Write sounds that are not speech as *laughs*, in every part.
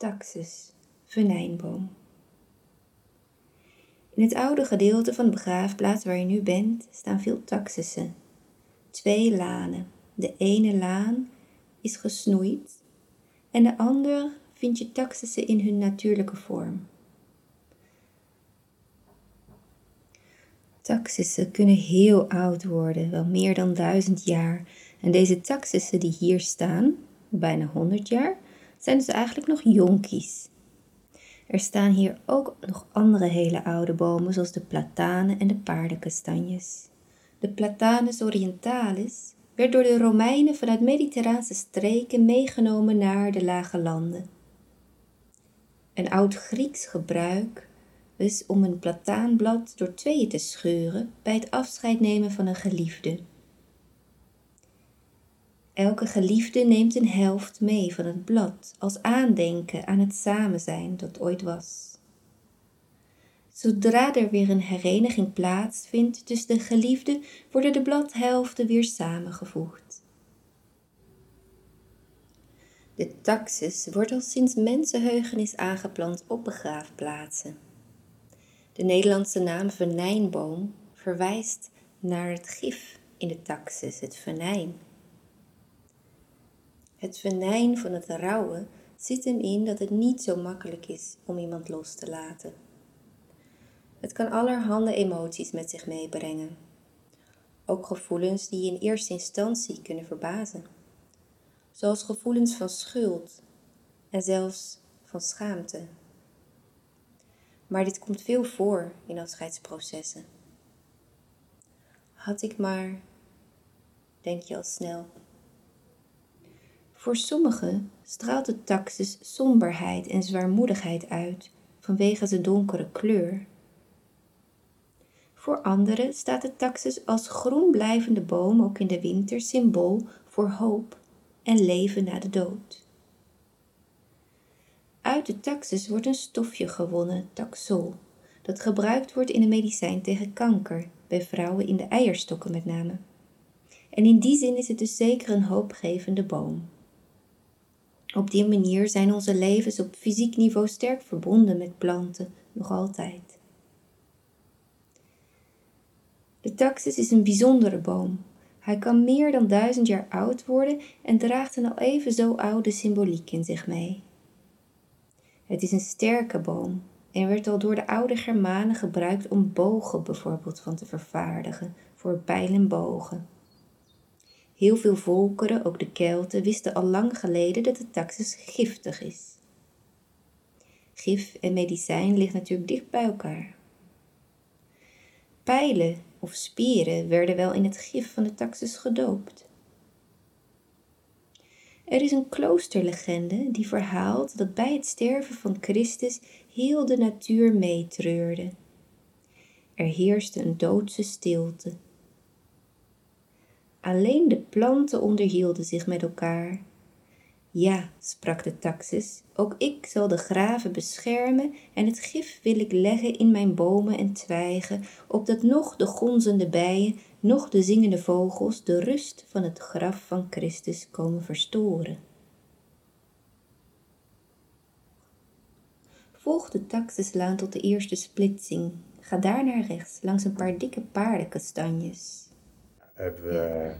Taxus, venijnboom. In het oude gedeelte van de begraafplaats waar je nu bent staan veel taxussen. Twee lanen. De ene laan is gesnoeid en de andere vind je taxussen in hun natuurlijke vorm. Taxussen kunnen heel oud worden, wel meer dan duizend jaar. En deze taxussen die hier staan, bijna 100 jaar, zijn dus eigenlijk nog jonkies. Er staan hier ook nog andere hele oude bomen, zoals de platanen en de paardenkastanjes. De Platanus orientalis werd door de Romeinen vanuit Mediterraanse streken meegenomen naar de lage landen. Een oud Grieks gebruik is om een plataanblad door tweeën te scheuren bij het afscheid nemen van een geliefde. Elke geliefde neemt een helft mee van het blad als aandenken aan het samen zijn dat ooit was. Zodra er weer een hereniging plaatsvindt tussen de geliefden, worden de bladhelften weer samengevoegd. De taxus wordt al sinds mensenheugenis aangeplant op begraafplaatsen. De Nederlandse naam venijnboom verwijst naar het gif in de taxus, het venijn. Het venijn van het rouwen zit hem in dat het niet zo makkelijk is om iemand los te laten. Het kan allerhande emoties met zich meebrengen. Ook gevoelens die je in eerste instantie kunnen verbazen. Zoals gevoelens van schuld en zelfs van schaamte. Maar dit komt veel voor in afscheidsprocessen. Had ik maar, denk je al snel. Voor sommigen straalt de taxus somberheid en zwaarmoedigheid uit vanwege zijn donkere kleur. Voor anderen staat de taxus als groen blijvende boom ook in de winter symbool voor hoop en leven na de dood. Uit de taxus wordt een stofje gewonnen, taxol, dat gebruikt wordt in een medicijn tegen kanker, bij vrouwen in de eierstokken met name. En in die zin is het dus zeker een hoopgevende boom. Op die manier zijn onze levens op fysiek niveau sterk verbonden met planten, nog altijd. De taxus is een bijzondere boom. Hij kan meer dan duizend jaar oud worden en draagt een al even zo oude symboliek in zich mee. Het is een sterke boom en werd al door de oude Germanen gebruikt om bogen bijvoorbeeld van te vervaardigen voor pijl en bogen. Heel veel volkeren, ook de Kelten, wisten al lang geleden dat de taxus giftig is. Gif en medicijn liggen natuurlijk dicht bij elkaar. Pijlen of spieren werden wel in het gif van de taxus gedoopt. Er is een kloosterlegende die verhaalt dat bij het sterven van Christus heel de natuur meetreurde. Er heerste een doodse stilte. Alleen de planten onderhielden zich met elkaar. Ja, sprak de taxus, ook ik zal de graven beschermen en het gif wil ik leggen in mijn bomen en twijgen, opdat nog de gonzende bijen, nog de zingende vogels de rust van het graf van Christus komen verstoren. Volg de taxuslaan tot de eerste splitsing. Ga daar naar rechts, langs een paar dikke paardenkastanjes hebben we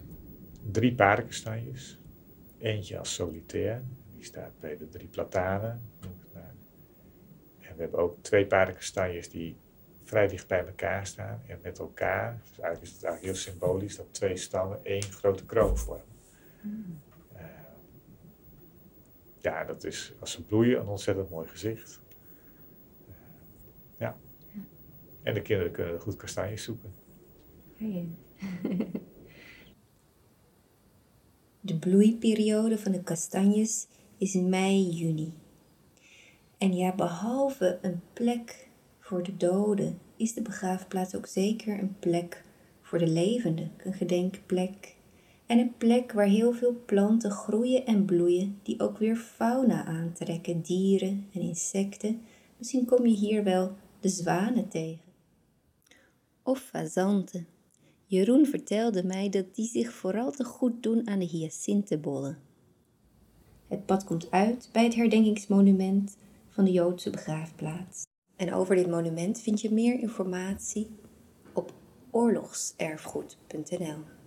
drie paardenkastanjes. Eentje als solitair, die staat bij de drie platanen. En we hebben ook twee paardenkastanjes die vrij dicht bij elkaar staan en met elkaar. Dus eigenlijk is het eigenlijk heel symbolisch dat twee stammen één grote kroon vormen. Uh, ja, dat is als ze bloeien een ontzettend mooi gezicht. Uh, ja. En de kinderen kunnen goed kastanjes zoeken. Hey. *laughs* De bloeiperiode van de kastanjes is in mei, juni. En ja, behalve een plek voor de doden, is de begraafplaats ook zeker een plek voor de levenden, een gedenkplek. En een plek waar heel veel planten groeien en bloeien, die ook weer fauna aantrekken, dieren en insecten. Misschien kom je hier wel de zwanen tegen. Of fazanten. Jeroen vertelde mij dat die zich vooral te goed doen aan de hyacintenbollen. Het pad komt uit bij het herdenkingsmonument van de Joodse begraafplaats. En over dit monument vind je meer informatie op oorlogserfgoed.nl.